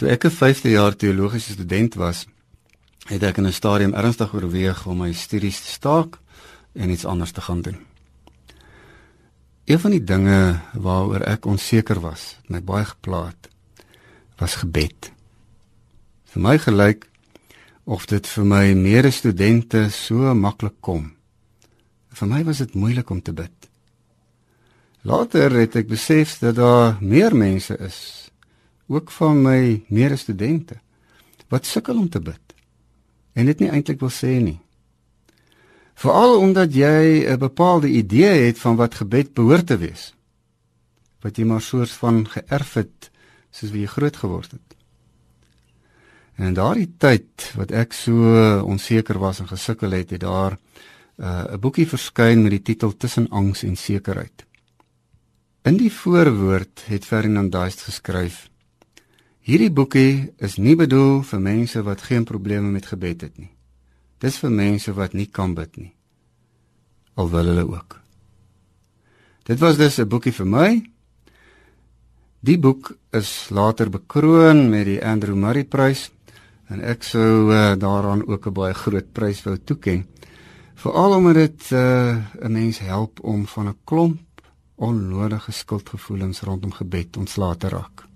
Toe ek 'n 5de jaar teologiese student was, het ek in 'n stadium ernstig oorweeg om my studies te staak en iets anders te gaan doen. Een van die dinge waaroor ek onseker was, my baie geplaag, was gebed. Vir my gelyk of dit vir my medestudente so maklik kom. Vir my was dit moeilik om te bid. Later het ek besef dat daar meer mense is, ook van my medestudente, wat sukkel om te bid en dit nie eintlik wil sê nie. Veral omdat jy 'n bepaalde idee het van wat gebed behoort te wees. Wat jy maar soos van geërf het soos wie jy groot geword het. En in daardie tyd wat ek so onseker was en gesukkel het, het daar uh, 'n uh, boekie verskyn met die titel Tussen angs en sekerheid. In die voorwoord het Ferdinand Duist geskryf: Hierdie boekie is nie bedoel vir mense wat geen probleme met gebed het nie. Dis vir mense wat nie kan bid nie. Al wil hulle ook. Dit was dus 'n boekie vir my. Die boek is later bekroon met die Andrew Murray Prys en ek sou uh, daaraan ook 'n baie groot prys wou toeken. Veral omdat dit uh, 'n mens help om van 'n klomp onnodige skuldgevoelens rondom gebed ontslae te raak.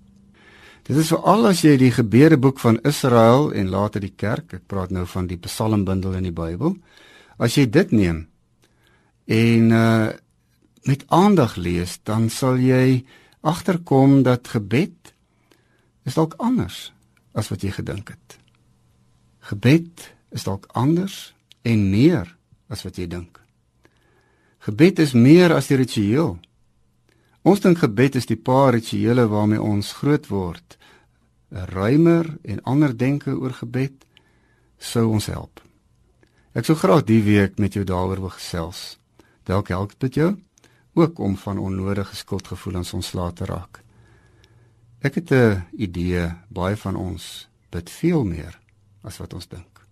Dit is veral as jy die Gebedeboek van Israel en later die kerk, ek praat nou van die Psalmbundel in die Bybel, as jy dit neem en uh met aandag lees, dan sal jy agterkom dat gebed is dalk anders as wat jy gedink het. Gebed is dalk anders en meer as wat jy dink. Gebed is meer as die ritueel. Ons dink gebed is die paar rituele waarmee ons groot word. 'n Ruimer en ander denke oor gebed sou ons help. Ek sou graag die week met jou daaroor wil gesels. Dalk help dit jou ook om van onnodige skuldgevoelens ontslae te raak. Ek het 'n idee, baie van ons bid veel meer as wat ons dink.